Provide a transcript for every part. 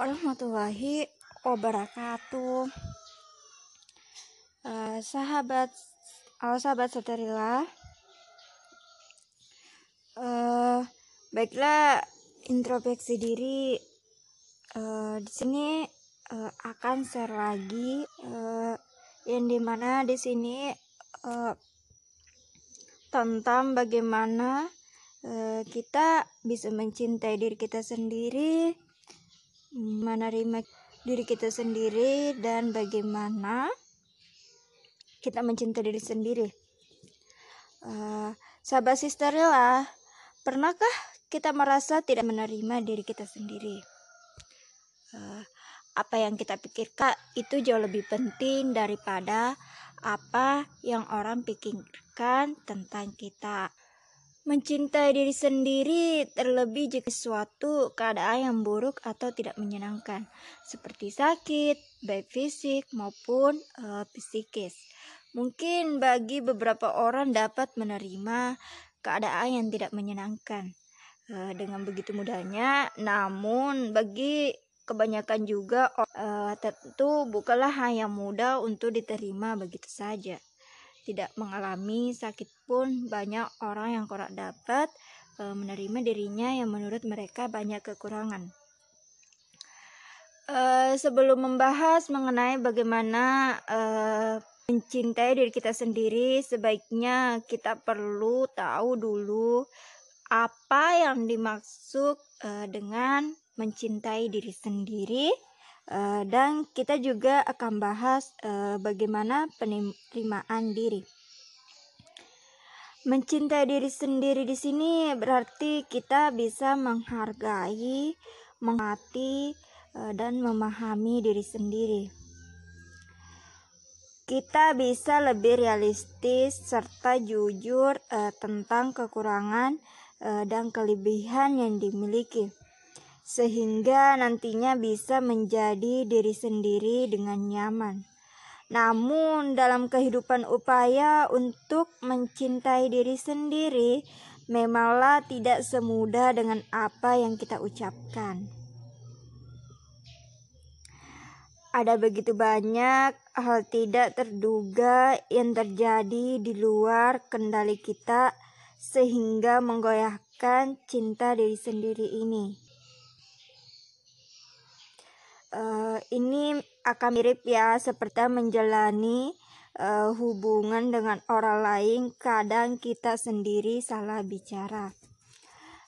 warahmatullahi wabarakatuh. Uh, sahabat, halo sahabat seterila. Uh, baiklah, introspeksi diri. Uh, di sini uh, akan share lagi uh, yang di mana di sini uh, tentang bagaimana uh, kita bisa mencintai diri kita sendiri menerima diri kita sendiri dan bagaimana kita mencintai diri sendiri. Uh, sahabat sisterila, pernahkah kita merasa tidak menerima diri kita sendiri? Uh, apa yang kita pikirkan itu jauh lebih penting daripada apa yang orang pikirkan tentang kita. Mencintai diri sendiri terlebih jika suatu keadaan yang buruk atau tidak menyenangkan, seperti sakit, baik fisik maupun uh, psikis. Mungkin bagi beberapa orang dapat menerima keadaan yang tidak menyenangkan uh, dengan begitu mudahnya, namun bagi kebanyakan juga uh, tentu bukanlah hal yang mudah untuk diterima begitu saja tidak mengalami sakit pun banyak orang yang kurang dapat e, menerima dirinya yang menurut mereka banyak kekurangan. E, sebelum membahas mengenai bagaimana e, mencintai diri kita sendiri, sebaiknya kita perlu tahu dulu apa yang dimaksud e, dengan mencintai diri sendiri Uh, dan kita juga akan bahas uh, bagaimana penerimaan diri. Mencintai diri sendiri di sini berarti kita bisa menghargai, menghati, uh, dan memahami diri sendiri. Kita bisa lebih realistis serta jujur tentang kekurangan dan kelebihan yang dimiliki sehingga nantinya bisa menjadi diri sendiri dengan nyaman. Namun, dalam kehidupan upaya untuk mencintai diri sendiri, memanglah tidak semudah dengan apa yang kita ucapkan. Ada begitu banyak hal tidak terduga yang terjadi di luar kendali kita, sehingga menggoyahkan cinta diri sendiri ini uh, ini akan mirip ya seperti menjalani uh, hubungan dengan orang lain. Kadang kita sendiri salah bicara.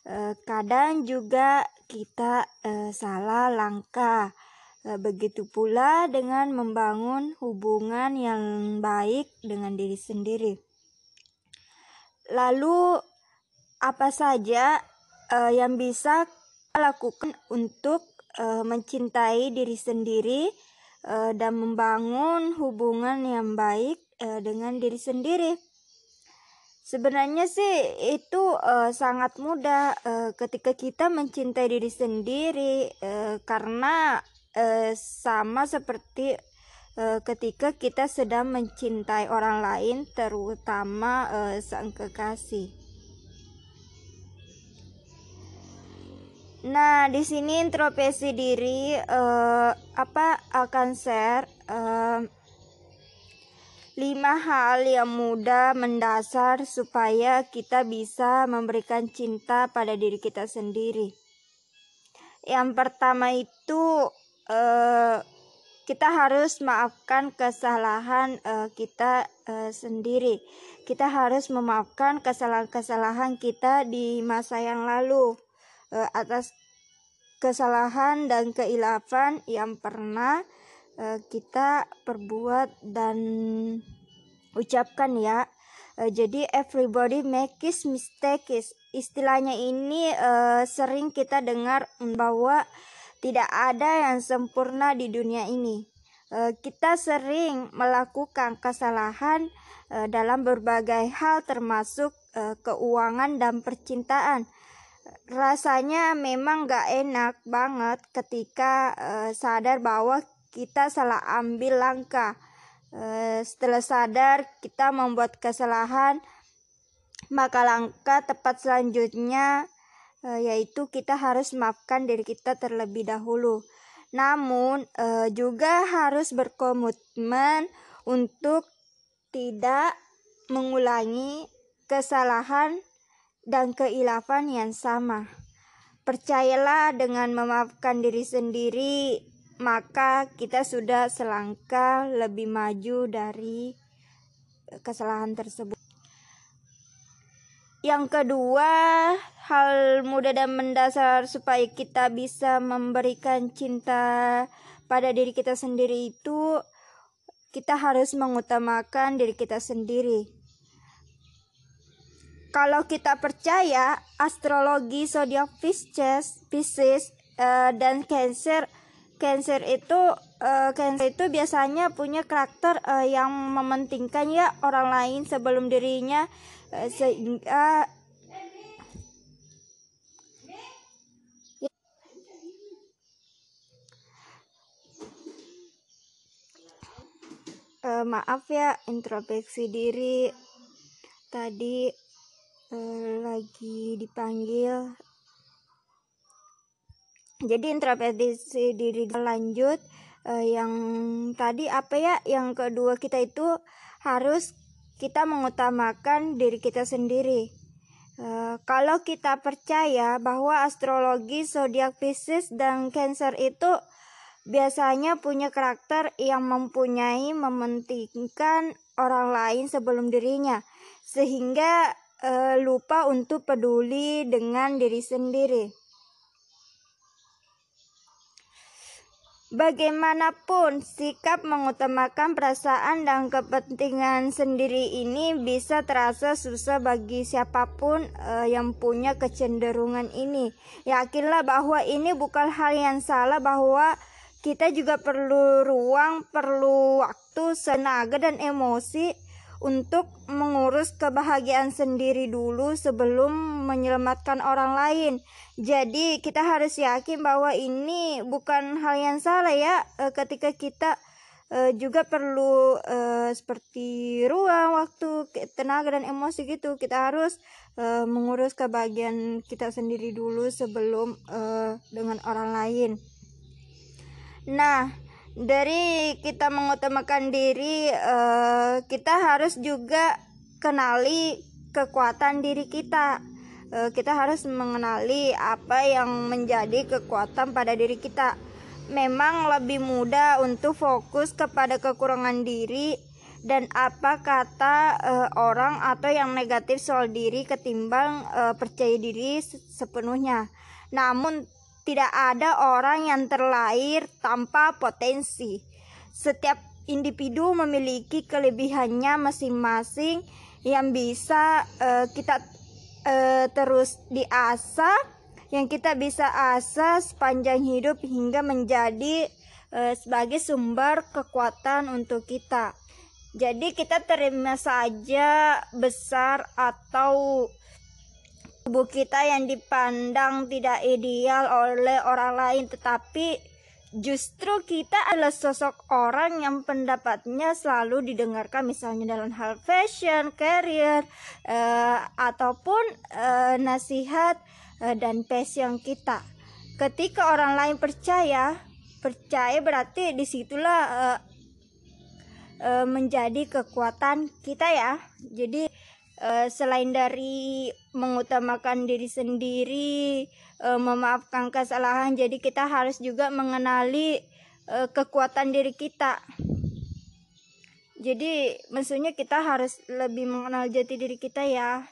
Uh, kadang juga kita uh, salah langkah. Uh, begitu pula dengan membangun hubungan yang baik dengan diri sendiri. Lalu apa saja uh, yang bisa lakukan untuk uh, mencintai diri sendiri uh, dan membangun hubungan yang baik uh, dengan diri sendiri. Sebenarnya sih itu uh, sangat mudah uh, ketika kita mencintai diri sendiri uh, karena uh, sama seperti uh, ketika kita sedang mencintai orang lain terutama uh, sang kekasih. Nah, di sini introspeksi diri uh, apa akan share uh, lima hal yang mudah mendasar supaya kita bisa memberikan cinta pada diri kita sendiri. Yang pertama itu uh, kita harus maafkan kesalahan uh, kita uh, sendiri. Kita harus memaafkan kesalahan-kesalahan kita di masa yang lalu uh, atas kesalahan dan keilafan yang pernah uh, kita perbuat dan ucapkan ya. Uh, jadi everybody makes mistakes. Istilahnya ini sering kita dengar bahwa tidak ada yang sempurna di dunia ini. Kita sering melakukan kesalahan dalam berbagai hal termasuk keuangan dan percintaan rasanya memang gak enak banget ketika uh, sadar bahwa kita salah ambil langkah. Uh, setelah sadar kita membuat kesalahan, maka langkah tepat selanjutnya uh, yaitu kita harus maafkan diri kita terlebih dahulu. namun uh, juga harus berkomitmen untuk tidak mengulangi kesalahan dan keilafan yang sama. Percayalah dengan memaafkan diri sendiri, maka kita sudah selangkah lebih maju dari kesalahan tersebut. Yang kedua, hal mudah dan mendasar supaya kita bisa memberikan cinta pada diri kita sendiri itu kita harus mengutamakan diri kita sendiri. Kalau kita percaya astrologi zodiak Pisces, Pisces uh, dan Cancer, Cancer itu uh, Cancer itu biasanya punya karakter uh, yang mementingkan ya orang lain sebelum dirinya uh, sehingga uh, maaf ya introspeksi diri tadi uh, lagi dipanggil. Jadi introspeksi diri lanjut. Uh, yang tadi apa ya? Yang kedua kita itu harus kita mengutamakan diri kita sendiri. Uh, kalau kita percaya bahwa astrologi zodiak Pisces dan Cancer itu biasanya punya karakter yang mempunyai mementingkan orang lain sebelum dirinya. Sehingga uh, lupa untuk peduli dengan diri sendiri. Bagaimanapun, sikap mengutamakan perasaan dan kepentingan sendiri ini bisa terasa susah bagi siapa pun uh, yang punya kecenderungan ini. Yakinlah bahwa ini bukan hal yang salah, bahwa kita juga perlu ruang, perlu waktu, tenaga, dan emosi untuk mengurus kebahagiaan sendiri dulu sebelum menyelamatkan orang lain. Jadi kita harus yakin bahwa ini bukan hal yang salah ya e, ketika kita e, juga perlu e, seperti ruang, waktu, tenaga dan emosi gitu. Kita harus mengurus kebahagiaan kita sendiri dulu sebelum dengan orang lain. Nah, dari kita mengutamakan diri uh, kita harus juga kenali kekuatan diri kita. Uh, kita harus mengenali apa yang menjadi kekuatan pada diri kita. Memang lebih mudah untuk fokus kepada kekurangan diri dan apa kata uh, orang atau yang negatif soal diri ketimbang uh, percaya diri sepenuhnya. Namun tidak ada orang yang terlahir tanpa potensi. Setiap individu memiliki kelebihannya masing-masing yang bisa uh, kita uh, terus diasah, yang kita bisa asah sepanjang hidup hingga menjadi uh, sebagai sumber kekuatan untuk kita. Jadi kita terima saja besar atau tubuh kita yang dipandang tidak ideal oleh orang lain tetapi justru kita adalah sosok orang yang pendapatnya selalu didengarkan misalnya dalam hal fashion, career uh, ataupun uh, nasihat uh, dan passion kita. Ketika orang lain percaya, percaya berarti di situlah uh, uh, menjadi kekuatan kita ya. Jadi uh, selain dari mengutamakan diri sendiri, uh, memaafkan kesalahan, jadi kita harus juga mengenali uh, kekuatan diri kita. Jadi maksudnya kita harus lebih mengenal jati diri kita ya.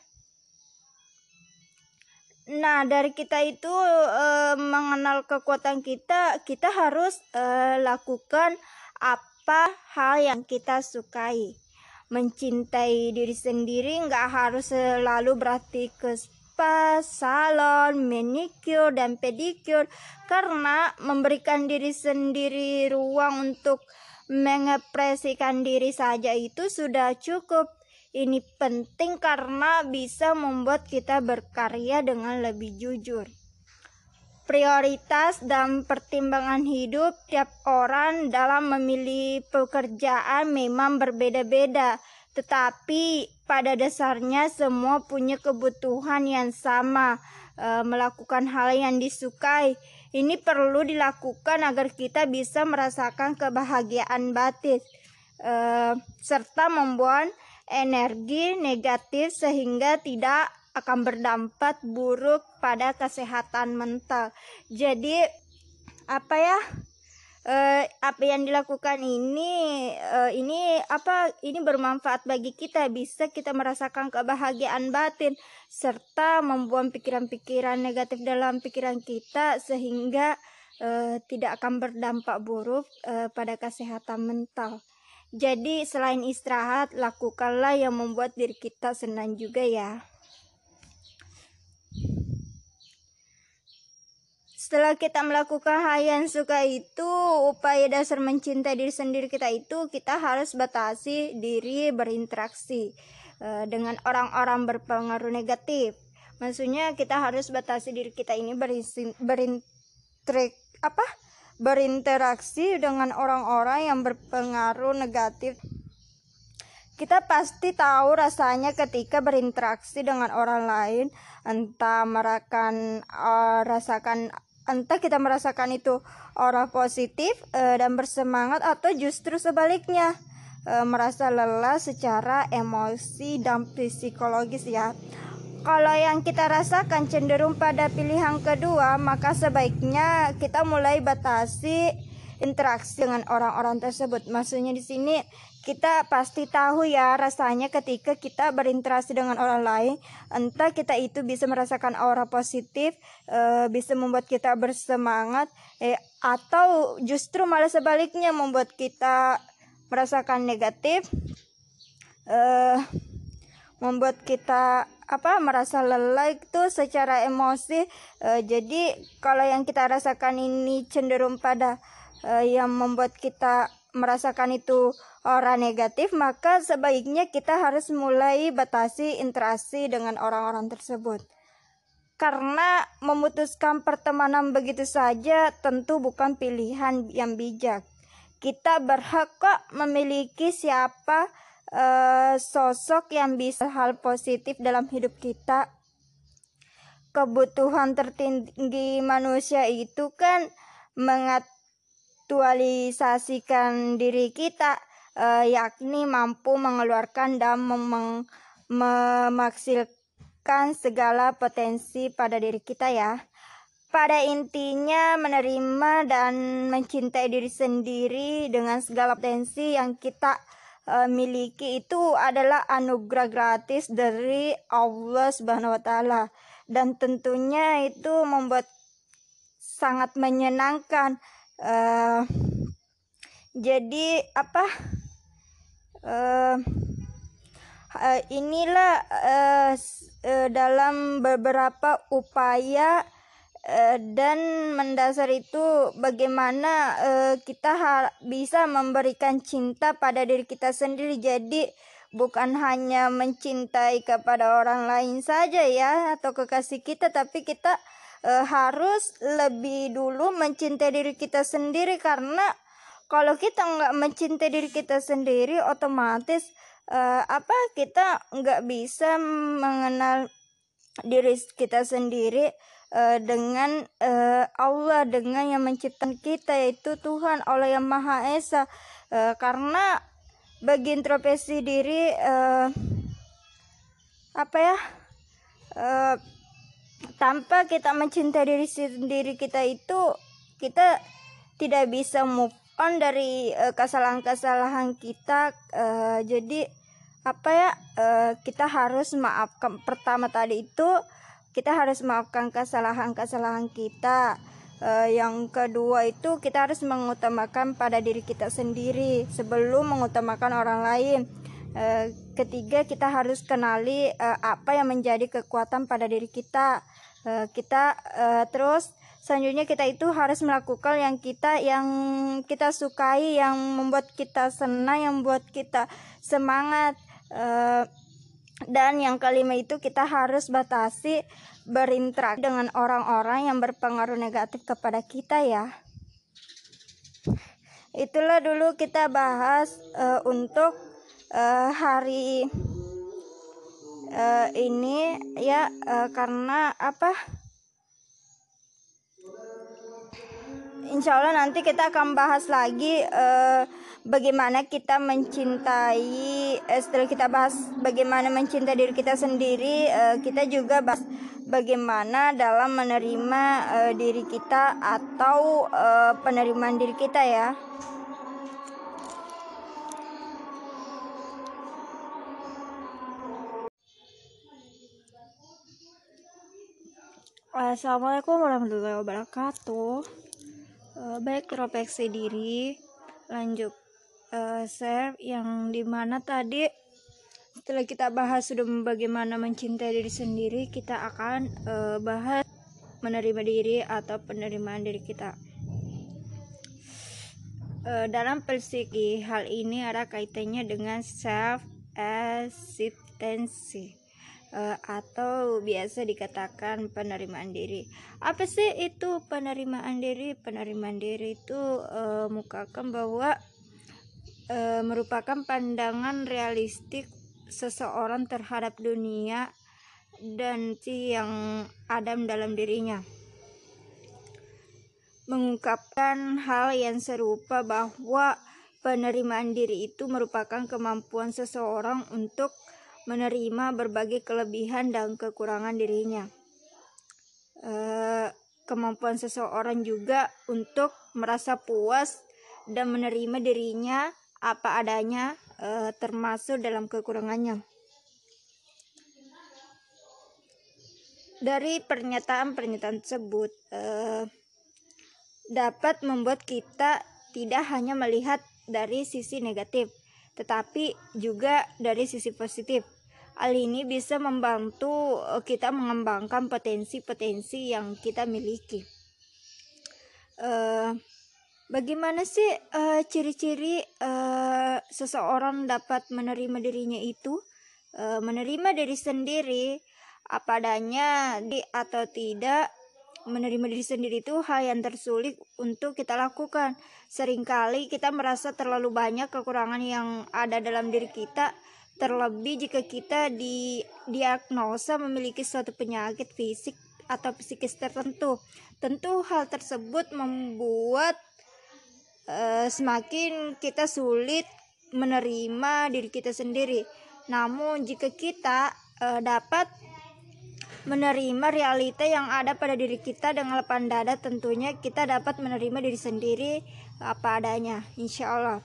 Nah, dari kita itu e, mengenal kekuatan kita, kita harus e, lakukan apa hal yang kita sukai mencintai diri sendiri nggak harus selalu berarti ke spa, salon, manicure dan pedicure karena memberikan diri sendiri ruang untuk mengekspresikan diri saja itu sudah cukup. Ini penting karena bisa membuat kita berkarya dengan lebih jujur prioritas dan pertimbangan hidup tiap orang dalam memilih pekerjaan memang berbeda-beda, tetapi pada dasarnya semua punya kebutuhan yang sama, e, melakukan hal yang disukai. ini perlu dilakukan agar kita bisa merasakan kebahagiaan batin uh, serta membuat energi negatif sehingga tidak akan berdampak buruk pada kesehatan mental. Jadi apa ya? Uh, apa yang dilakukan ini uh, ini apa ini bermanfaat bagi kita bisa kita merasakan kebahagiaan batin serta membuang pikiran-pikiran negatif dalam pikiran kita sehingga uh, tidak akan berdampak buruk pada kesehatan mental. Jadi selain istirahat, lakukanlah yang membuat diri kita senang juga ya. Setelah kita melakukan hal yang suka itu, upaya dasar mencintai diri sendiri kita itu, kita harus batasi diri berinteraksi uh, dengan orang-orang berpengaruh negatif. Maksudnya kita harus batasi diri kita ini berinteraksi apa? berinteraksi dengan orang-orang yang berpengaruh negatif. Kita pasti tahu rasanya ketika berinteraksi dengan orang lain, entah merasakan uh, rasakan entah kita merasakan itu orang positif uh, dan bersemangat atau justru sebaliknya uh, merasa lelah secara emosi dan psikologis ya. Kalau yang kita rasakan cenderung pada pilihan kedua, maka sebaiknya kita mulai batasi interaksi dengan orang-orang tersebut. Maksudnya di sini kita pasti tahu ya rasanya ketika kita berinteraksi dengan orang lain, entah kita itu bisa merasakan aura positif, e, bisa membuat kita bersemangat, eh, atau justru malah sebaliknya membuat kita merasakan negatif, e, membuat kita apa merasa lelah itu secara emosi. E, jadi kalau yang kita rasakan ini cenderung pada e, yang membuat kita merasakan itu orang negatif maka sebaiknya kita harus mulai batasi interaksi dengan orang-orang tersebut. Karena memutuskan pertemanan begitu saja tentu bukan pilihan yang bijak. Kita berhak kok memiliki siapa uh, sosok yang bisa hal positif dalam hidup kita. Kebutuhan tertinggi manusia itu kan mengaktualisasikan diri kita uh, yakni mampu mengeluarkan dan mem memaksilkan segala potensi pada diri kita ya. Pada intinya menerima dan mencintai diri sendiri dengan segala potensi yang kita uh, miliki itu adalah anugerah gratis dari Allah Subhanahu wa taala. Dan tentunya itu membuat sangat menyenangkan uh, jadi apa? Uh, uh, inilah uh, uh, dalam beberapa upaya Eh, dan mendasar itu bagaimana uh, kita bisa memberikan cinta pada diri kita sendiri. Jadi bukan hanya mencintai kepada orang lain saja ya atau kekasih kita tapi kita uh, harus lebih dulu mencintai diri kita sendiri karena kalau kita nggak mencintai diri kita sendiri otomatis uh, apa kita nggak bisa mengenal diri kita sendiri uh, dengan uh, Allah dengan yang menciptakan kita yaitu Tuhan Allah yang Maha Esa. Uh, karena bagi introspeksi diri uh, apa ya uh, tanpa kita mencintai diri sendiri kita itu kita tidak bisa move on dari kesalahan-kesalahan kita uh, jadi apa ya uh, kita harus maafkan pertama tadi itu kita harus maafkan kesalahan-kesalahan kita. Uh, yang kedua itu kita harus mengutamakan pada diri kita sendiri sebelum mengutamakan orang lain. Uh, ketiga kita harus kenali uh, apa yang menjadi kekuatan pada diri kita. Uh, kita uh, terus selanjutnya kita itu harus melakukan yang kita yang kita sukai, yang membuat kita senang, yang membuat kita semangat. Uh, dan yang kelima itu kita harus batasi berinteraksi dengan orang-orang yang berpengaruh negatif kepada kita ya. Itulah dulu kita bahas uh, untuk uh, hari uh, ini ya uh, karena apa? insya Allah nanti kita akan bahas lagi uh, bagaimana kita mencintai uh, setelah kita bahas bagaimana mencintai diri kita sendiri uh, kita juga bahas bagaimana dalam menerima uh, diri kita atau uh, penerimaan diri kita ya Assalamualaikum warahmatullahi wabarakatuh. Uh, baik introspeksi diri, lanjut uh, share yang di mana tadi setelah kita bahas sudah bagaimana mencintai diri sendiri, kita akan uh, bahas menerima diri atau penerimaan diri kita. Uh, dalam psikologi hal ini ada kaitannya dengan self acceptance uh, atau biasa dikatakan penerimaan diri. Apa sih itu penerimaan diri? Penerimaan diri itu uh, mukakan bahwa uh, merupakan pandangan realistik seseorang terhadap dunia dan si yang ada dalam dirinya. Mengungkapkan hal yang serupa bahwa penerimaan diri itu merupakan kemampuan seseorang untuk menerima berbagai kelebihan dan kekurangan dirinya. E, kemampuan seseorang juga untuk merasa puas dan menerima dirinya apa adanya, e, termasuk dalam kekurangannya. Dari pernyataan-pernyataan tersebut e, dapat membuat kita tidak hanya melihat dari sisi negatif, tetapi juga dari sisi positif. Hal ini bisa membantu eh, kita mengembangkan potensi-potensi yang kita miliki. Uh, bagaimana sih uh, ciri-ciri uh, seseorang dapat menerima dirinya itu? Uh, menerima diri sendiri apa adanya di atau tidak menerima diri sendiri itu hal yang tersulit untuk kita lakukan. Seringkali kita merasa terlalu banyak kekurangan yang ada dalam diri kita, terlebih jika kita didiagnosa memiliki suatu penyakit fisik atau psikis tertentu. Tentu hal tersebut membuat uh, semakin kita sulit menerima diri kita sendiri. Namun jika kita uh, dapat menerima realita yang ada pada diri kita dengan lapang dada tentunya kita dapat menerima diri sendiri apa adanya insya Allah.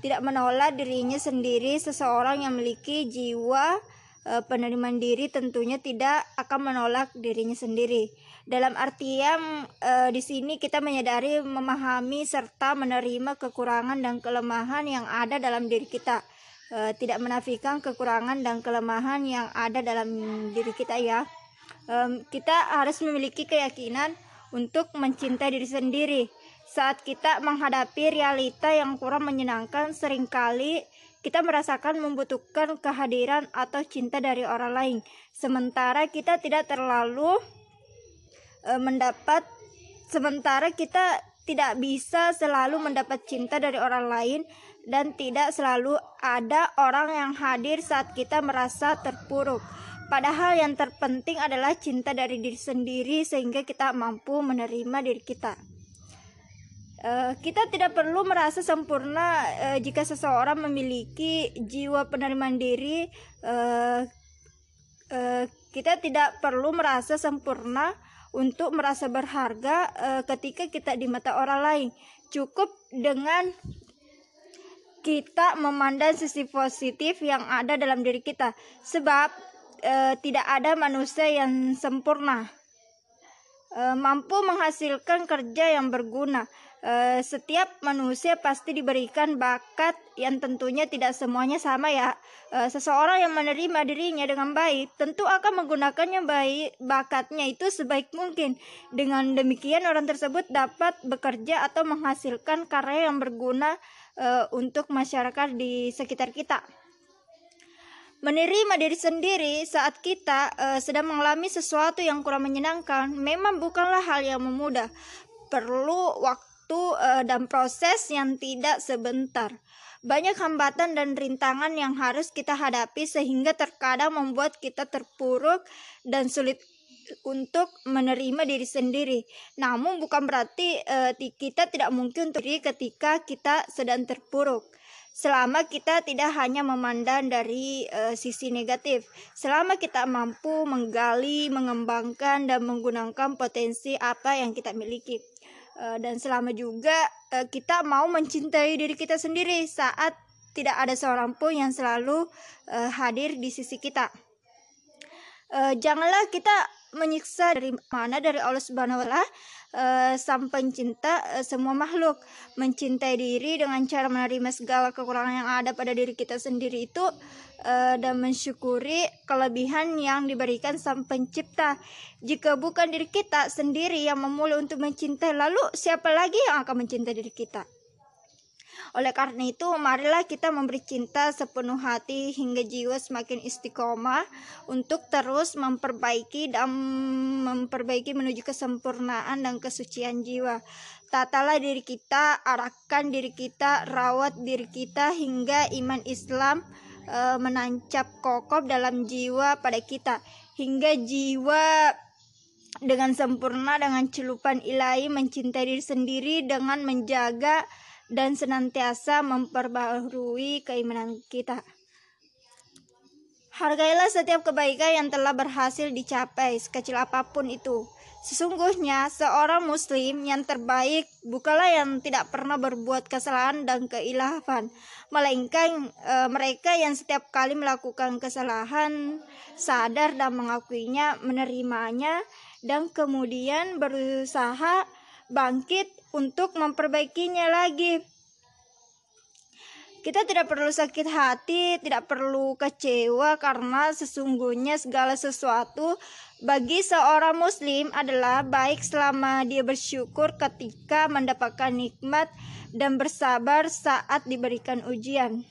Tidak menolak dirinya sendiri seseorang yang memiliki jiwa e, penerimaan diri tentunya tidak akan menolak dirinya sendiri. Dalam artian e, di sini kita menyadari memahami serta menerima kekurangan dan kelemahan yang ada dalam diri kita. E, tidak menafikan kekurangan dan kelemahan yang ada dalam diri kita ya. Um, kita harus memiliki keyakinan untuk mencintai diri sendiri. Saat kita menghadapi realita yang kurang menyenangkan, sering kali kita merasakan membutuhkan kehadiran atau cinta dari orang lain. Sementara kita tidak terlalu uh, mendapat, sementara kita tidak bisa selalu mendapat cinta dari orang lain dan tidak selalu ada orang yang hadir saat kita merasa terpuruk. Padahal yang terpenting adalah cinta dari diri sendiri sehingga kita mampu menerima diri kita. Uh, kita tidak perlu merasa sempurna uh, jika seseorang memiliki jiwa penerimaan diri. Uh, uh, kita tidak perlu merasa sempurna untuk merasa berharga uh, ketika kita di mata orang lain. Cukup dengan kita memandang sisi positif yang ada dalam diri kita. Sebab e, tidak ada manusia yang sempurna e, mampu menghasilkan kerja yang berguna. E, setiap manusia pasti diberikan bakat yang tentunya tidak semuanya sama ya. E, seseorang yang menerima dirinya dengan baik tentu akan menggunakannya baik bakatnya itu sebaik mungkin. Dengan demikian orang tersebut dapat bekerja atau menghasilkan karya yang berguna e, untuk masyarakat di sekitar kita menerima diri sendiri saat kita uh, sedang mengalami sesuatu yang kurang menyenangkan memang bukanlah hal yang memudah. Perlu waktu uh, dan proses yang tidak sebentar. Banyak hambatan dan rintangan yang harus kita hadapi sehingga terkadang membuat kita terpuruk dan sulit untuk menerima diri sendiri. Namun bukan berarti uh, kita tidak mungkin untuk diri ketika kita sedang terpuruk. Selama kita tidak hanya memandang dari uh, sisi negatif, selama kita mampu menggali, mengembangkan dan menggunakan potensi apa yang kita miliki. Uh, dan selama juga uh, kita mau mencintai diri kita sendiri saat tidak ada seorang pun yang selalu uh, hadir di sisi kita. Janganlah kita menyiksa dari mana? Dari Allah Subhanahu wa taala uh, sang pencinta uh, semua makhluk. Mencintai diri dengan cara menerima segala kekurangan yang ada pada diri kita sendiri itu uh, dan mensyukuri kelebihan yang diberikan sang pencipta. Jika bukan diri kita sendiri yang memulai untuk mencintai lalu siapa lagi yang akan mencintai diri kita oleh karena itu, marilah kita memberi cinta sepenuh hati hingga jiwa semakin istiqomah untuk terus memperbaiki dan memperbaiki menuju kesempurnaan dan kesucian jiwa. Tatalah diri kita, arahkan diri kita, rawat diri kita hingga iman Islam e, menancap kokoh dalam jiwa pada kita hingga jiwa dengan sempurna dengan celupan ilahi mencintai diri sendiri dengan menjaga dan senantiasa memperbaharui keimanan kita. Hargailah setiap kebaikan yang telah berhasil dicapai, sekecil apa pun itu. Sesungguhnya seorang muslim yang terbaik bukanlah yang tidak pernah berbuat kesalahan dan keilafan, melainkan e, mereka yang setiap kali melakukan kesalahan sadar dan mengakuinya, menerimanya dan kemudian berusaha bangkit untuk memperbaikinya lagi. Kita tidak perlu sakit hati, tidak perlu kecewa karena sesungguhnya segala sesuatu bagi seorang muslim adalah baik selama dia bersyukur ketika mendapatkan nikmat dan bersabar saat diberikan ujian.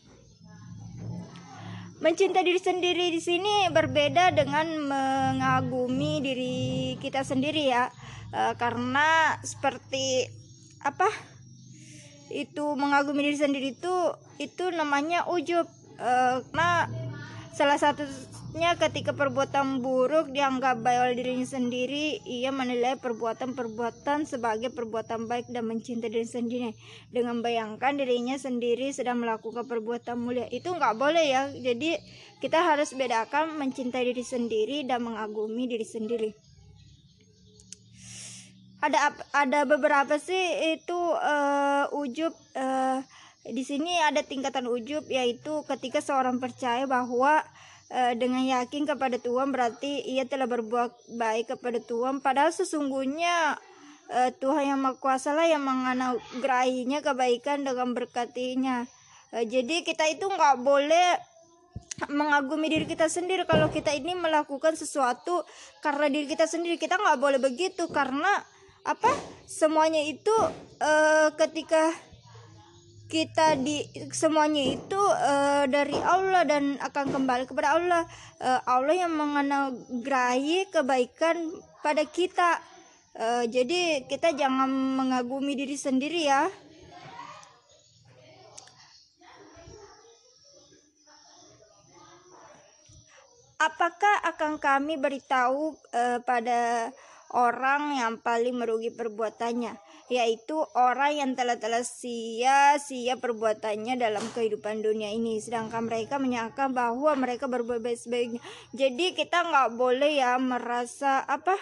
Mencintai diri sendiri di sini berbeda dengan mengagumi diri kita sendiri ya. E, karena seperti apa itu mengagumi diri sendiri itu itu namanya ujub. E, karena salah satunya ketika perbuatan buruk dianggap baik oleh dirinya sendiri ia menilai perbuatan-perbuatan sebagai perbuatan baik dan mencintai diri sendiri. Dengan bayangkan dirinya sendiri sedang melakukan perbuatan mulia itu nggak boleh ya. Jadi kita harus bedakan mencintai diri sendiri dan mengagumi diri sendiri ada ada beberapa sih itu uh, ujub uh, di sini ada tingkatan ujub yaitu ketika seorang percaya bahwa uh, dengan yakin kepada Tuhan berarti ia telah berbuat baik kepada Tuhan. Padahal sesungguhnya uh, Tuhan yang Maha Kuasa lah yang menganugerahinya kebaikan dengan berkatinya. Uh, jadi kita itu nggak boleh mengagumi diri kita sendiri. Kalau kita ini melakukan sesuatu karena diri kita sendiri kita nggak boleh begitu. Karena apa semuanya itu uh, ketika kita di semuanya itu uh, dari Allah dan akan kembali kepada Allah. Uh, Allah yang menganugerahi kebaikan pada kita. Uh, jadi kita jangan mengagumi diri sendiri ya. Apakah akan kami beritahu uh, pada orang yang paling merugi perbuatannya, yaitu orang yang telah-telah sia-sia perbuatannya dalam kehidupan dunia ini. Sedangkan mereka menyangka bahwa mereka berbuat baik-baiknya. Jadi kita nggak boleh ya merasa apa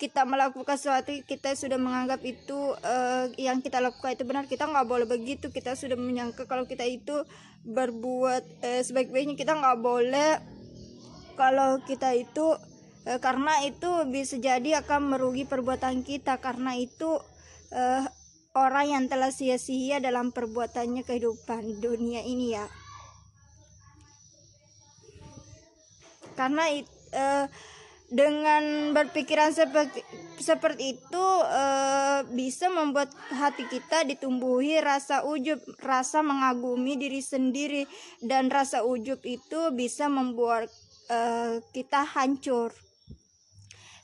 kita melakukan sesuatu kita sudah menganggap itu uh, yang kita lakukan itu benar kita nggak boleh begitu kita sudah menyangka kalau kita itu berbuat uh, sebaik-baiknya kita nggak boleh kalau kita itu e, karena itu bisa jadi akan merugi perbuatan kita. Karena itu e, orang yang telah sia-sia dalam perbuatannya kehidupan dunia ini ya. Karena e, dengan berpikiran seperti seperti itu e, bisa membuat hati kita ditumbuhi rasa ujub, rasa mengagumi diri sendiri. Dan rasa ujub itu bisa membuat e, kita hancur.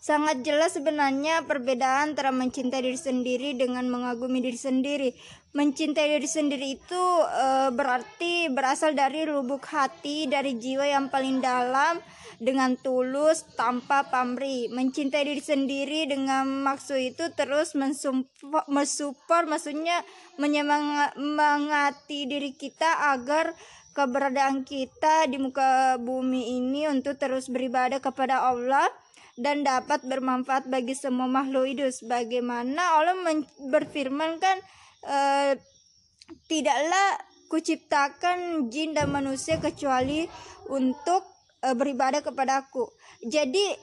Sangat jelas sebenarnya perbedaan antara mencintai diri sendiri dengan mengagumi diri sendiri. Mencintai diri sendiri itu e, berarti berasal dari lubuk hati, dari jiwa yang paling dalam dengan tulus tanpa pamrih mencintai diri sendiri dengan maksud itu terus mensupport maksudnya menyemangati diri kita agar keberadaan kita di muka bumi ini untuk terus beribadah kepada Allah dan dapat bermanfaat bagi semua makhluk hidup sebagaimana Allah berfirman kan e, tidaklah kuciptakan jin dan manusia kecuali untuk e, beribadah kepadaku. Jadi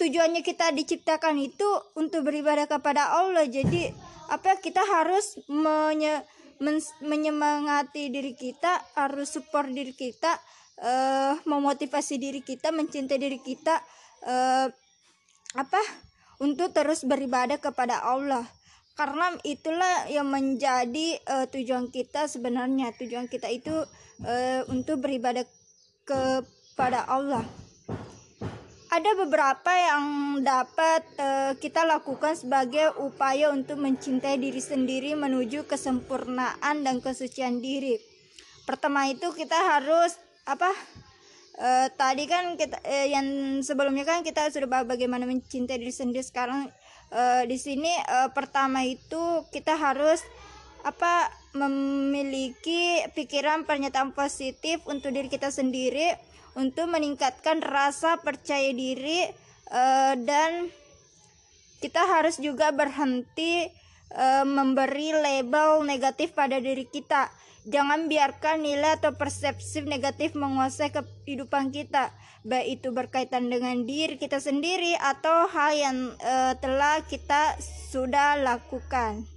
tujuannya kita diciptakan itu untuk beribadah kepada Allah. Jadi apa kita harus menye, men, menyemangati diri kita, harus support diri kita, e, memotivasi diri kita, mencintai diri kita e, apa? untuk terus beribadah kepada Allah. Karena itulah yang menjadi uh, tujuan kita sebenarnya. Tujuan kita itu uh, untuk beribadah kepada Allah. Ada beberapa yang dapat uh, kita lakukan sebagai upaya untuk mencintai diri sendiri menuju kesempurnaan dan kesucian diri. Pertama itu kita harus apa uh, tadi kan kita uh, yang sebelumnya kan kita sudah bahas bagaimana mencintai diri sendiri. Sekarang uh, di sini uh, pertama itu kita harus apa memiliki pikiran pernyataan positif untuk diri kita sendiri untuk meningkatkan rasa percaya diri uh, dan kita harus juga berhenti uh, memberi label negatif pada diri kita jangan biarkan nilai atau persepsi negatif menguasai kehidupan kita baik itu berkaitan dengan diri kita sendiri atau hal yang uh, telah kita sudah lakukan.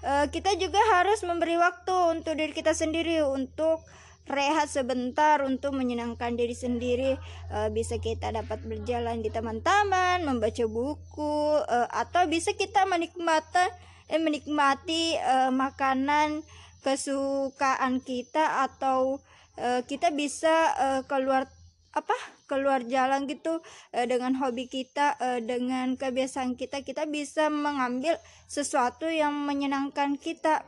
Uh, kita juga harus memberi waktu untuk diri kita sendiri untuk rehat sebentar untuk menyenangkan diri sendiri uh, bisa kita dapat berjalan di taman-taman membaca buku uh, atau bisa kita menikmati eh, menikmati uh, makanan kesukaan kita atau uh, kita bisa uh, keluar apa keluar jalan gitu uh, dengan hobi kita uh, dengan kebiasaan kita kita bisa mengambil sesuatu yang menyenangkan kita.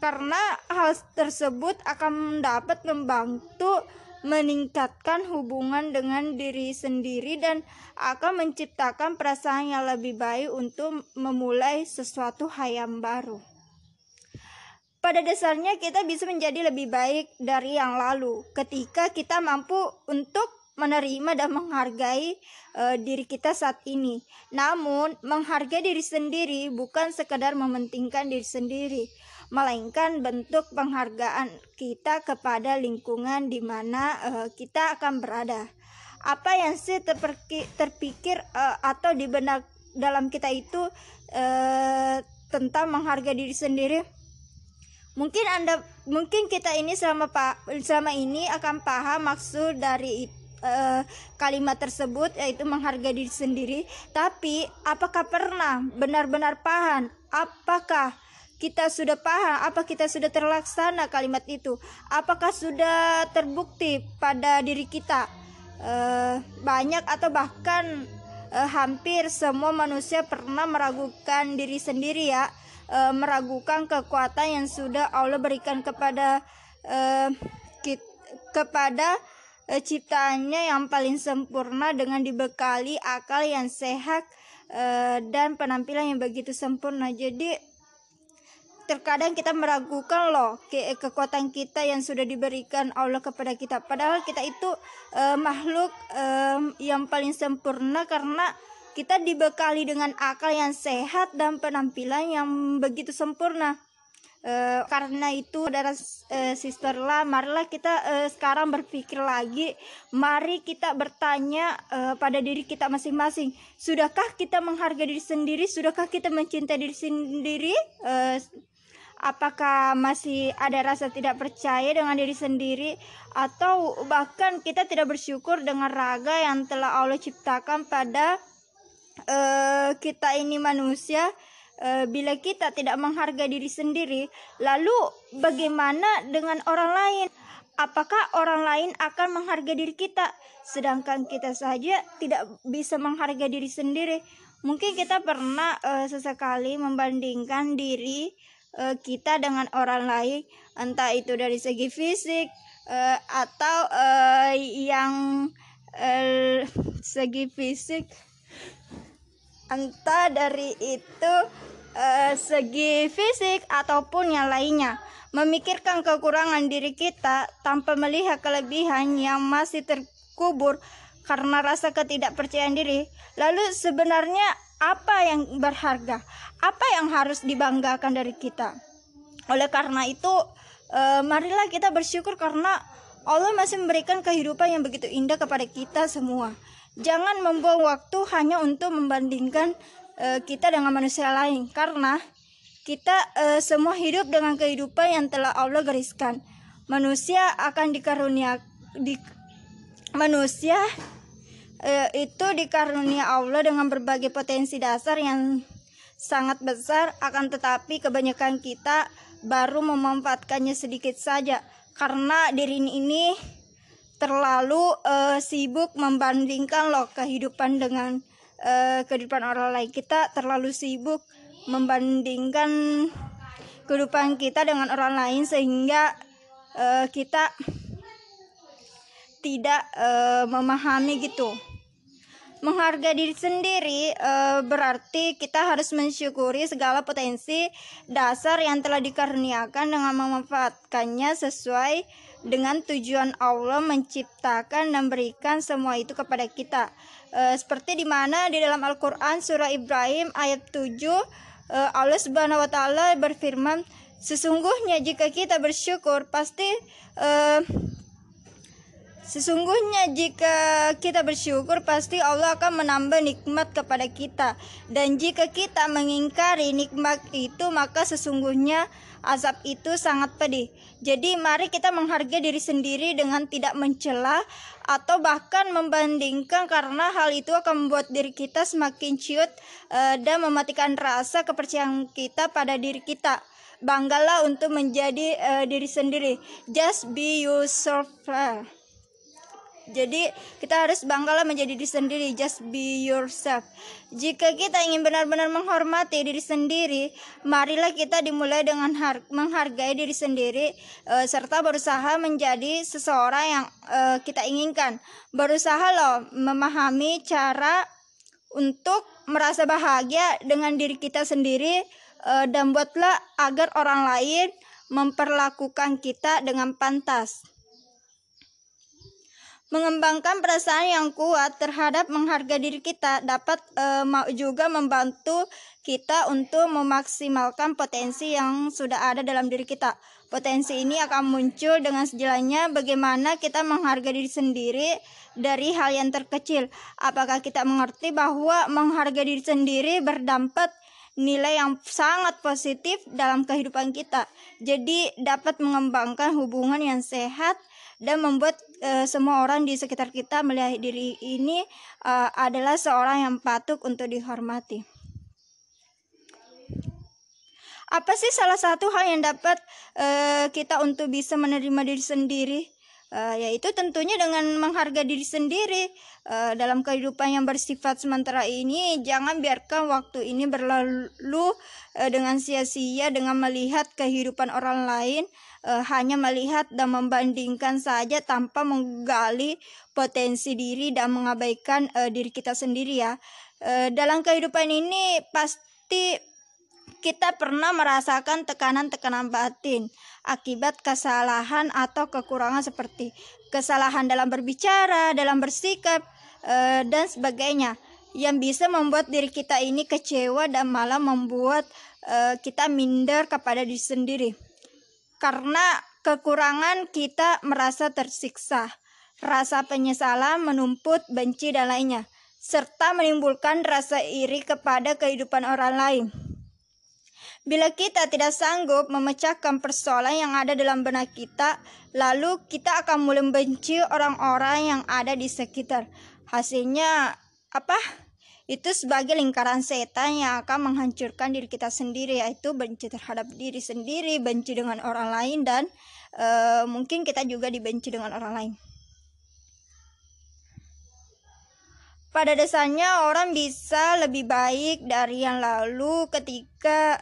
Karena hal tersebut akan dapat membantu meningkatkan hubungan dengan diri sendiri dan akan menciptakan perasaan yang lebih baik untuk memulai sesuatu hal yang baru pada dasarnya kita bisa menjadi lebih baik dari yang lalu ketika kita mampu untuk menerima dan menghargai uh, diri kita saat ini. Namun, menghargai diri sendiri bukan sekedar mementingkan diri sendiri, melainkan bentuk penghargaan kita kepada lingkungan di mana uh, kita akan berada. Apa yang sih terpikir uh, atau di benak dalam kita itu tentang menghargai diri sendiri? Mungkin anda mungkin kita ini selama pak selama ini akan paham maksud dari uh, kalimat tersebut yaitu menghargai diri sendiri. Tapi apakah pernah benar-benar paham? Apakah kita sudah paham? Apa kita sudah terlaksana kalimat itu? Apakah sudah terbukti pada diri kita? Uh, banyak atau bahkan uh, hampir semua manusia pernah meragukan diri sendiri ya e, meragukan kekuatan yang sudah Allah berikan kepada e, kit, kepada e, ciptaannya yang paling sempurna dengan dibekali akal yang sehat e, dan penampilan yang begitu sempurna. Jadi terkadang kita meragukan loh ke kekuatan kita yang sudah diberikan Allah kepada kita. Padahal kita itu e, makhluk e, yang paling sempurna karena kita dibekali dengan akal yang sehat dan penampilan yang begitu sempurna. E, karena itu saudara e, sister lah marilah kita e, sekarang berpikir lagi. Mari kita bertanya e, pada diri kita masing-masing. Sudahkah kita menghargai diri sendiri? Sudahkah kita mencintai diri sendiri? E, apakah masih ada rasa tidak percaya dengan diri sendiri? Atau bahkan kita tidak bersyukur dengan raga yang telah Allah ciptakan pada uh, kita ini manusia uh, bila kita tidak menghargai diri sendiri lalu bagaimana dengan orang lain? Apakah orang lain akan menghargai diri kita? Sedangkan kita saja tidak bisa menghargai diri sendiri. Mungkin kita pernah uh, sesekali membandingkan diri uh, kita dengan orang lain. Entah itu dari segi fisik uh, atau uh, yang uh, segi fisik entah dari itu uh, segi fisik ataupun yang lainnya. Memikirkan kekurangan diri kita tanpa melihat kelebihan yang masih terkubur karena rasa ketidakpercayaan diri. Lalu sebenarnya apa yang berharga? Apa yang harus dibanggakan dari kita? Oleh karena itu uh, marilah kita bersyukur karena Allah masih memberikan kehidupan yang begitu indah kepada kita semua. Jangan membuang waktu hanya untuk membandingkan uh, kita dengan manusia lain karena kita uh, semua hidup dengan kehidupan yang telah Allah gariskan. Manusia akan dikarunia di manusia uh, itu dikarunia Allah dengan berbagai potensi dasar yang sangat besar akan tetapi kebanyakan kita baru memanfaatkannya sedikit saja karena diri ini terlalu uh, sibuk membandingkan loh kehidupan dengan uh, kehidupan orang lain. Kita terlalu sibuk membandingkan kehidupan kita dengan orang lain sehingga uh, kita tidak uh, memahami gitu. Menghargai diri sendiri e, berarti kita harus mensyukuri segala potensi dasar yang telah dikaruniakan dengan memanfaatkannya sesuai dengan tujuan Allah menciptakan dan berikan semua itu kepada kita. E, seperti di mana di dalam Al-Qur'an surah Ibrahim ayat 7 e, Allah Subhanahu wa taala berfirman, sesungguhnya jika kita bersyukur pasti e, Sesungguhnya jika kita bersyukur pasti Allah akan menambah nikmat kepada kita dan jika kita mengingkari nikmat itu maka sesungguhnya azab itu sangat pedih. Jadi mari kita menghargai diri sendiri dengan tidak mencela atau bahkan membandingkan karena hal itu akan membuat diri kita semakin ciut uh, dan mematikan rasa kepercayaan kita pada diri kita. Banggalah untuk menjadi uh, diri sendiri. Just be yourself. Jadi kita harus banggalah menjadi diri sendiri, just be yourself. Jika kita ingin benar-benar menghormati diri sendiri, marilah kita dimulai dengan menghargai diri sendiri uh, serta berusaha menjadi seseorang yang uh, kita inginkan. Berusaha loh memahami cara untuk merasa bahagia dengan diri kita sendiri uh, dan buatlah agar orang lain memperlakukan kita dengan pantas. Mengembangkan perasaan yang kuat terhadap menghargai diri kita dapat e, juga membantu kita untuk memaksimalkan potensi yang sudah ada dalam diri kita. Potensi ini akan muncul dengan sejalannya bagaimana kita menghargai diri sendiri dari hal yang terkecil. Apakah kita mengerti bahwa menghargai diri sendiri berdampak nilai yang sangat positif dalam kehidupan kita. Jadi dapat mengembangkan hubungan yang sehat dan membuat uh, semua orang di sekitar kita melihat diri ini uh, adalah seorang yang patut untuk dihormati. Apa sih salah satu hal yang dapat uh, kita untuk bisa menerima diri sendiri? Uh, yaitu tentunya dengan menghargai diri sendiri uh, dalam kehidupan yang bersifat sementara ini jangan biarkan waktu ini berlalu uh, dengan sia-sia dengan melihat kehidupan orang lain uh, hanya melihat dan membandingkan saja tanpa menggali potensi diri dan mengabaikan uh, diri kita sendiri ya. Uh, dalam kehidupan ini pasti kita pernah merasakan tekanan-tekanan batin akibat kesalahan atau kekurangan seperti kesalahan dalam berbicara, dalam bersikap, uh, dan sebagainya yang bisa membuat diri kita ini kecewa dan malah membuat uh, kita minder kepada diri sendiri karena kekurangan kita merasa tersiksa, rasa penyesalan menumput benci dan lainnya, serta menimbulkan rasa iri kepada kehidupan orang lain. Bila kita tidak sanggup memecahkan persoalan yang ada dalam benak kita, lalu kita akan mulai membenci orang-orang yang ada di sekitar. Hasilnya apa? itu sebagai lingkaran setan yang akan menghancurkan diri kita sendiri yaitu benci terhadap diri sendiri benci dengan orang lain dan e, mungkin kita juga dibenci dengan orang lain pada dasarnya orang bisa lebih baik dari yang lalu ketika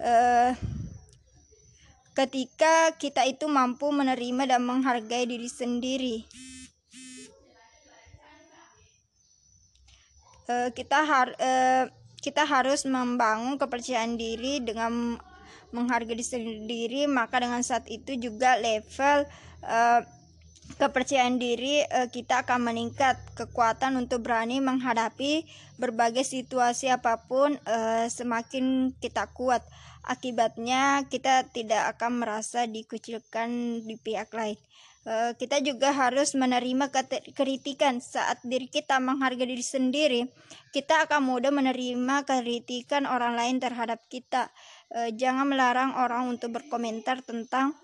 e, ketika kita itu mampu menerima dan menghargai diri sendiri. Uh, kita har uh, kita harus membangun kepercayaan diri dengan menghargai diri sendiri maka dengan saat itu juga level uh, kepercayaan diri uh, kita akan meningkat. Kekuatan untuk berani menghadapi berbagai situasi apa pun uh, semakin kita kuat akibatnya kita tidak akan merasa dikucilkan di pihak lain. Uh, kita juga harus menerima kritikan saat diri kita menghargai diri sendiri. Kita akan mudah menerima kritikan orang lain terhadap kita. E, jangan melarang orang untuk berkomentar tentang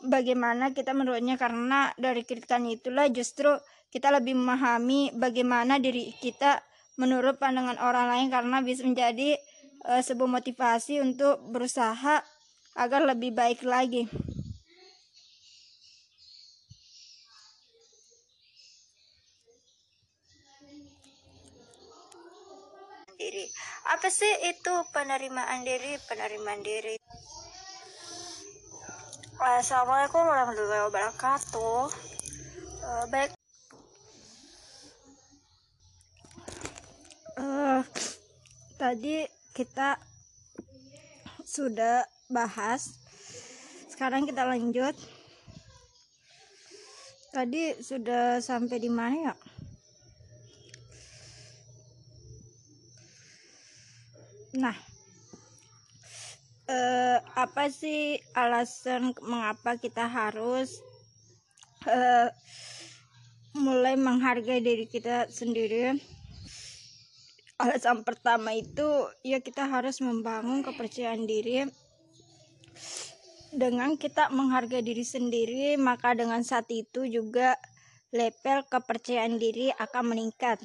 bagaimana kita menurutnya karena dari kritikan itulah justru kita lebih memahami bagaimana diri kita menurut pandangan orang lain karena bisa menjadi e, sebuah motivasi untuk berusaha agar lebih baik lagi. diri. Apa sih itu penerimaan diri? Penerimaan diri. Assalamualaikum warahmatullahi wabarakatuh. Uh, baik. Uh, tadi kita sudah bahas. Sekarang kita lanjut. Tadi sudah sampai di mana ya? Nah, eh, apa sih alasan mengapa kita harus eh, mulai menghargai diri kita sendiri? Alasan pertama itu ya kita harus membangun kepercayaan diri dengan kita menghargai diri sendiri maka dengan saat itu juga level kepercayaan diri akan meningkat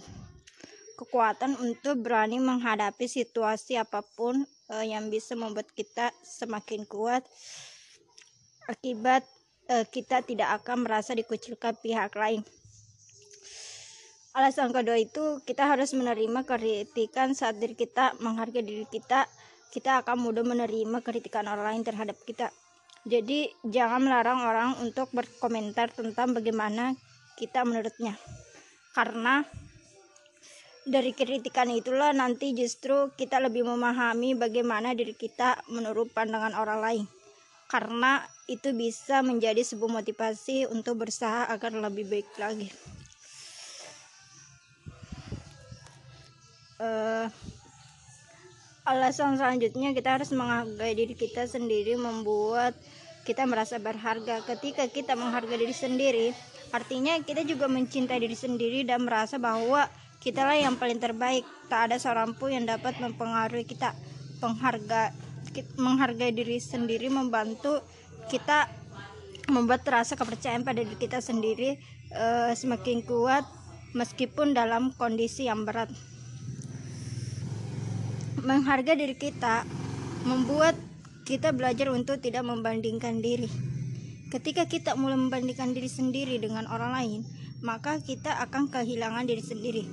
kekuatan untuk berani menghadapi situasi apa pun uh, yang bisa membuat kita semakin kuat akibat uh, kita tidak akan merasa dikucilkan pihak lain. Alasan kedua itu kita harus menerima kritikan saat diri kita menghargai diri kita, kita akan mudah menerima kritikan orang lain terhadap kita. Jadi jangan melarang orang untuk berkomentar tentang bagaimana kita menurutnya. Karena dari kritikan itulah nanti justru kita lebih memahami bagaimana diri kita menurut pandangan orang lain karena itu bisa menjadi sebuah motivasi untuk berusaha agar lebih baik lagi uh, alasan selanjutnya kita harus menghargai diri kita sendiri membuat kita merasa berharga ketika kita menghargai diri sendiri artinya kita juga mencintai diri sendiri dan merasa bahwa Kitalah yang paling terbaik. Tak ada seorang pun yang dapat mempengaruhi kita. Pengharga menghargai diri sendiri membantu kita membuat rasa kepercayaan pada diri kita sendiri uh, semakin kuat meskipun dalam kondisi yang berat. Menghargai diri kita membuat kita belajar untuk tidak membandingkan diri. Ketika kita mulai membandingkan diri sendiri dengan orang lain, maka kita akan kehilangan diri sendiri.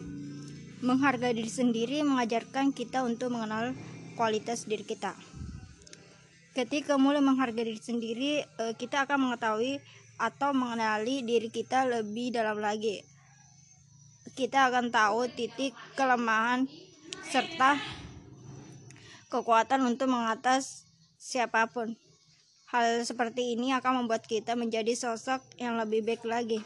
Menghargai diri sendiri mengajarkan kita untuk mengenal kualitas diri kita. Ketika mulai menghargai diri sendiri, eh, kita akan mengetahui atau mengenali diri kita lebih dalam lagi. Kita akan tahu titik kelemahan serta kekuatan untuk mengatas siapa pun. Hal seperti ini akan membuat kita menjadi sosok yang lebih baik lagi.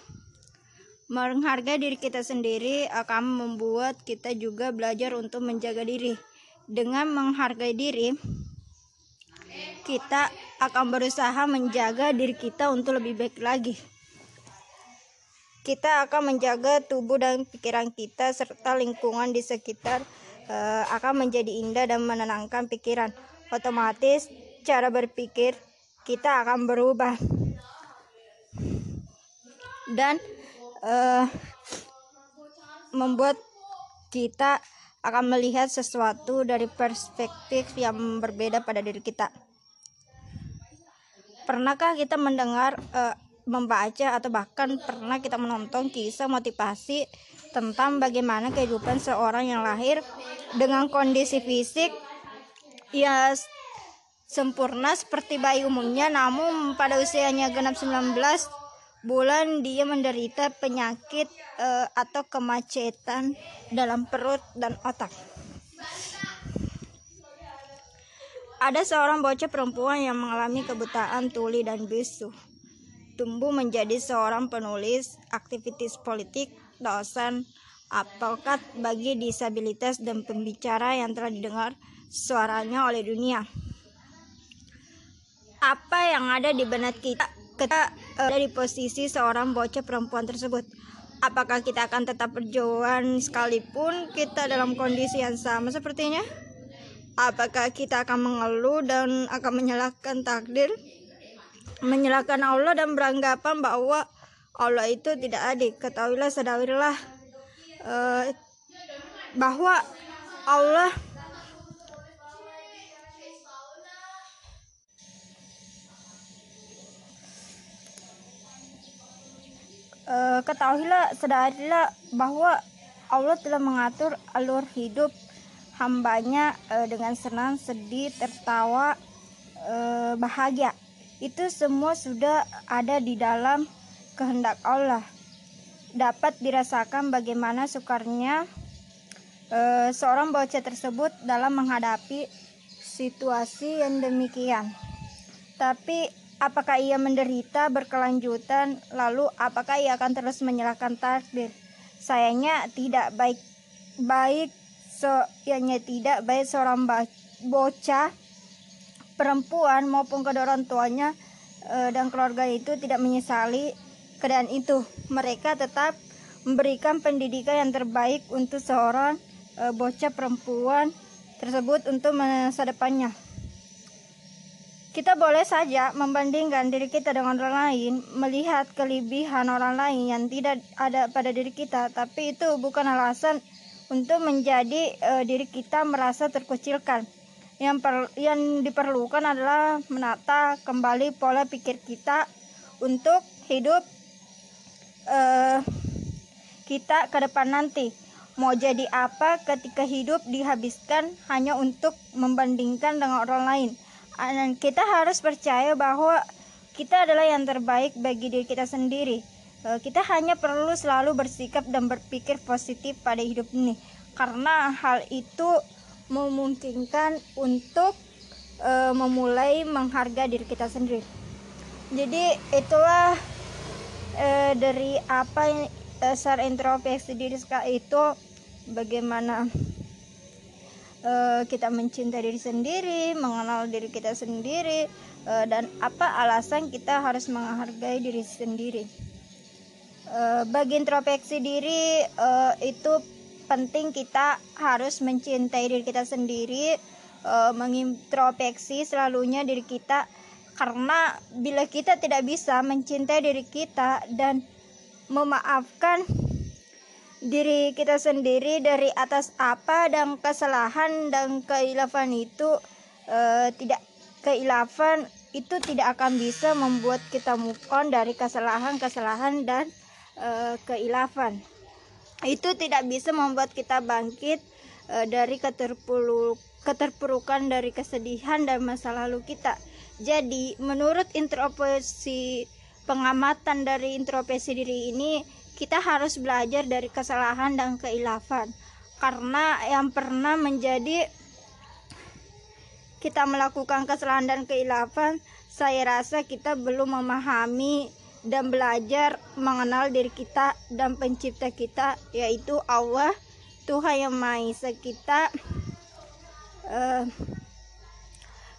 Menghargai diri kita sendiri akan membuat kita juga belajar untuk menjaga diri. Dengan menghargai diri, kita akan berusaha menjaga diri kita untuk lebih baik lagi. Kita akan menjaga tubuh dan pikiran kita serta lingkungan di sekitar uh, akan menjadi indah dan menenangkan pikiran. Otomatis cara berpikir kita akan berubah. Dan uh, membuat kita akan melihat sesuatu dari perspektif yang berbeda pada diri kita. Pernahkah kita mendengar, uh, membaca, atau bahkan pernah kita menonton kisah motivasi tentang bagaimana kehidupan seorang yang lahir dengan kondisi fisik ya sempurna seperti bayi umumnya, namun pada usianya genap 19 bulan dia menderita penyakit uh, atau kemacetan dalam perut dan otak. Ada seorang bocah perempuan yang mengalami kebutaan tuli dan bisu. Tumbuh menjadi seorang penulis, aktivitis politik, dosen, advokat bagi disabilitas dan pembicara yang telah didengar suaranya oleh dunia. Apa yang ada di benak kita kita ada di posisi seorang bocah perempuan tersebut? Apakah kita akan tetap berjuang sekalipun kita dalam kondisi yang sama sepertinya? Apakah kita akan mengeluh dan akan menyalahkan takdir? Menyalahkan Allah dan beranggapan bahwa Allah itu tidak adil. Ketahuilah, sadarilah uh, bahwa Allah uh, ketahuilah sadarilah bahwa Allah telah mengatur alur hidup hambanya uh, dengan senang, sedih, tertawa, bahagia. Itu semua sudah ada di dalam kehendak Allah. Dapat dirasakan bagaimana sukarnya uh, seorang bocah tersebut dalam menghadapi situasi yang demikian. Tapi apakah ia menderita berkelanjutan lalu apakah ia akan terus menyalahkan takdir? Sayangnya tidak baik baik Soalnya tidak baik seorang bocah perempuan maupun kedua orang tuanya e, dan keluarga itu tidak menyesali keadaan itu. Mereka tetap memberikan pendidikan yang terbaik untuk seorang e, bocah perempuan tersebut untuk masa depannya. Kita boleh saja membandingkan diri kita dengan orang lain, melihat kelebihan orang lain yang tidak ada pada diri kita, tapi itu bukan alasan untuk menjadi uh, diri kita merasa terkucilkan. Yang per, yang diperlukan adalah menata kembali pola pikir kita untuk hidup uh, kita ke depan nanti. Mau jadi apa ketika hidup dihabiskan hanya untuk membandingkan dengan orang lain. Dan kita harus percaya bahwa kita adalah yang terbaik bagi diri kita sendiri Eh, kita hanya perlu selalu bersikap dan berpikir positif pada hidup ini karena hal itu memungkinkan untuk uh, memulai menghargai diri kita sendiri jadi itulah uh, dari apa yang dasar introspeksi diri itu bagaimana uh, kita mencintai diri sendiri mengenal diri kita sendiri uh, dan apa alasan kita harus menghargai diri sendiri. Uh, bagi introspeksi diri uh, itu penting kita harus mencintai diri kita sendiri uh, mengintrospeksi selalunya diri kita karena bila kita tidak bisa mencintai diri kita dan memaafkan diri kita sendiri dari atas apa dan kesalahan dan keilafan itu uh, tidak keilafan itu tidak akan bisa membuat kita move on dari kesalahan-kesalahan dan uh, keilafan. Itu tidak bisa membuat kita bangkit uh, dari keterpuruk keterpurukan dari kesedihan dan masa lalu kita jadi menurut introspeksi pengamatan dari introspeksi diri ini kita harus belajar dari kesalahan dan keilafan. Karena yang pernah menjadi kita melakukan kesalahan dan keilafan saya rasa kita belum memahami dan belajar mengenal diri kita dan pencipta kita yaitu Allah Tuhan yang Maha Esa kita. Uh,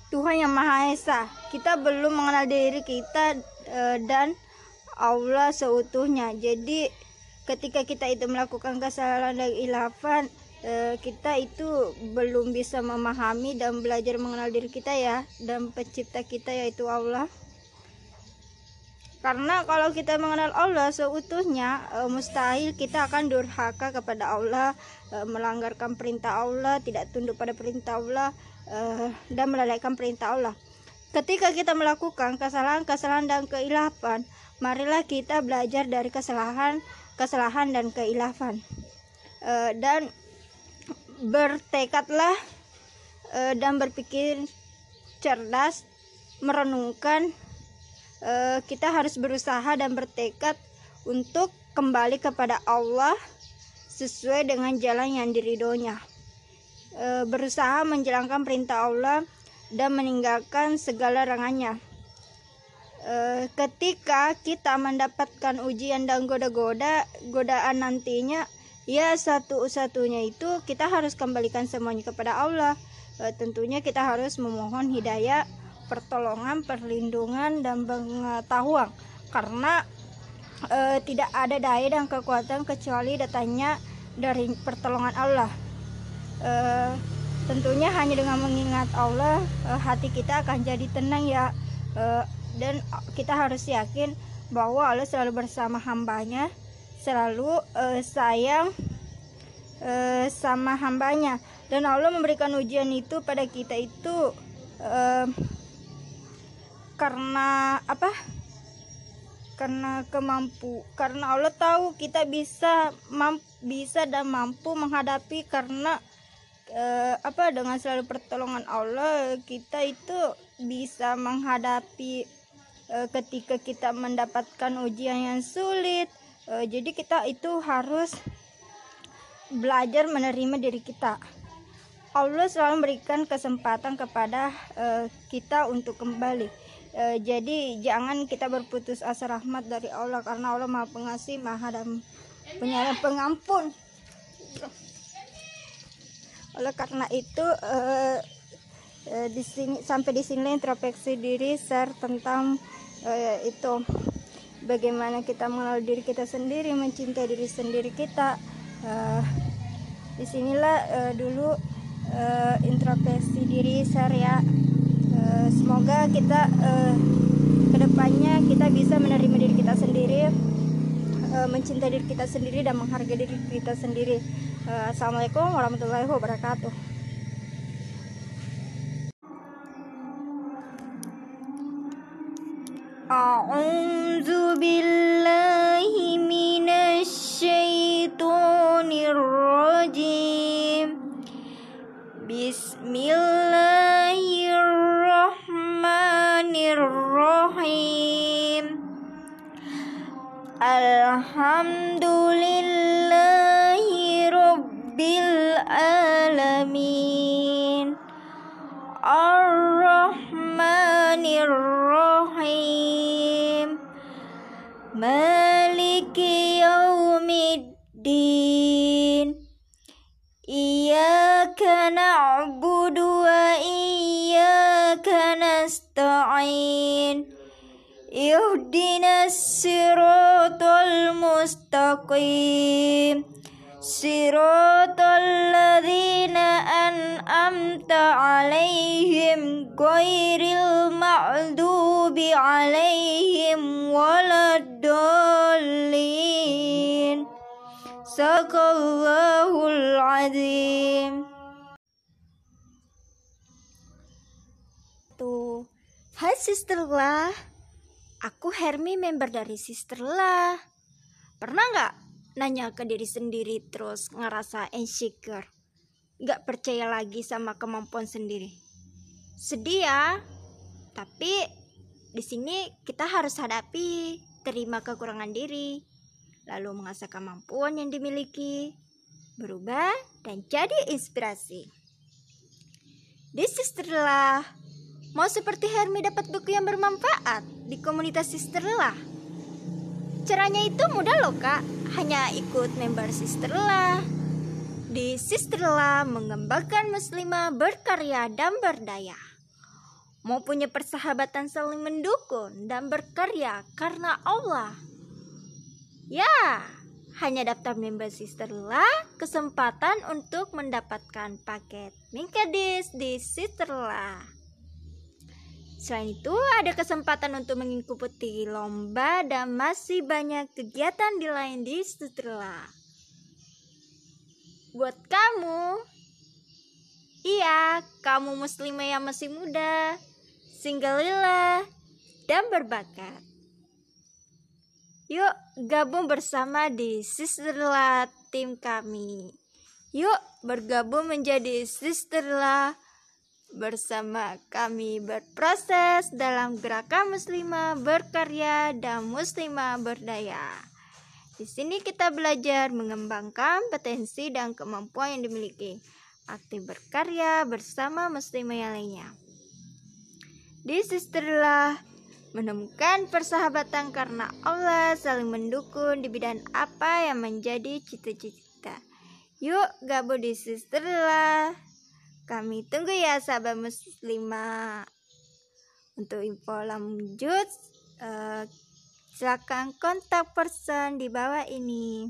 Tuhan yang Maha Esa. Kita belum mengenal diri kita uh, dan Allah seutuhnya. Jadi ketika kita itu melakukan kesalahan dan ilafan uh, kita itu belum bisa memahami dan belajar mengenal diri kita ya dan pencipta kita yaitu Allah. Karena kalau kita mengenal Allah seutuhnya e, mustahil kita akan durhaka kepada Allah, e, melanggarkan perintah Allah, tidak tunduk pada perintah Allah e, dan melalaikan perintah Allah. Ketika kita melakukan kesalahan-kesalahan dan keilafan, marilah kita belajar dari kesalahan, kesalahan dan keilafan. E, dan bertekadlah e, dan berpikir cerdas, merenungkan uh, kita harus berusaha dan bertekad untuk kembali kepada Allah sesuai dengan jalan yang diridonya. Uh, berusaha menjalankan perintah Allah dan meninggalkan segala larangannya. Uh, ketika kita mendapatkan ujian dan goda-goda godaan nantinya ya satu-satunya itu kita harus kembalikan semuanya kepada Allah. E, tentunya kita harus memohon hidayah pertolongan perlindungan dan pengetahuan. Karena e, tidak ada daya dan kekuatan kecuali datanya dari pertolongan Allah e, tentunya hanya dengan mengingat Allah e, hati kita akan jadi tenang ya. E, dan kita harus yakin bahwa Allah selalu bersama hambanya selalu uh, sayang uh, sama hambanya. Dan Allah memberikan ujian itu pada kita itu uh, karena apa? Karena kemampu karena Allah tahu kita bisa mampu, bisa dan mampu menghadapi karena uh, apa dengan selalu pertolongan Allah kita itu bisa menghadapi uh, ketika kita mendapatkan ujian yang sulit. Uh, jadi kita itu harus belajar menerima diri kita. Allah selalu memberikan kesempatan kepada kita untuk kembali. Jadi jangan kita berputus asa rahmat dari Allah karena Allah maha pengasih maha dan penyayang pengampun oleh karena itu uh, uh, di sini sampai di sini introspeksi diri share tentang uh, itu. Bagaimana kita mengenal diri kita sendiri mencintai diri sendiri kita. Uh, di sinilah uh, dulu uh, introspeksi diri saya uh, semoga kita uh, ke depannya kita bisa menerima diri kita sendiri uh, mencintai diri kita sendiri dan menghargai diri kita sendiri Assalamualaikum warahmatullahi wabarakatuh. A'udzu billahi minasy syaithanir rajim Bismillahirrahmanirrahim. Alhamdulillah. Ihdina siratal mustaqim Siratal ladzina an'amta alaihim Ghairil ma'dubi alaihim Waladdallin Sakallahul azim Tuh. Hai sisterlah aku Hermi member dari sisterlah. Pernah nggak nanya ke diri sendiri terus ngerasa insecure? Gak percaya lagi sama kemampuan sendiri? Sedih ya tapi di sini kita harus hadapi terima kekurangan diri lalu mengasah kemampuan yang dimiliki berubah dan jadi inspirasi. This Sisterlah Mau seperti Hermi dapat buku yang bermanfaat di komunitas Sisterlah Caranya itu mudah loh kak. Hanya ikut member Sisterlah Di Sisterlah mengembangkan muslimah berkarya dan berdaya. Mau punya persahabatan saling mendukung dan berkarya karena Allah. Ya, hanya daftar member Sisterlah kesempatan untuk mendapatkan paket Minkadis di Sisterlah Selain itu, ada kesempatan untuk mengikuti lomba dan masih banyak kegiatan di lain di setelah. Buat kamu, iya, kamu muslimah yang masih muda, singgalilah, dan berbakat. Yuk gabung bersama di Sisterlah tim kami. Yuk bergabung menjadi Sisterlah bersama kami berproses dalam gerakan muslimah berkarya dan muslimah berdaya. Di sini kita belajar mengembangkan potensi dan kemampuan yang dimiliki, aktif berkarya bersama muslimah yang lainnya. Di sisterlah menemukan persahabatan karena Allah saling mendukung di bidang apa yang menjadi cita-cita. Yuk gabung di sisterlah. Kami tunggu ya sahabat muslimah. Untuk info lanjut, uh, silakan kontak person di bawah ini.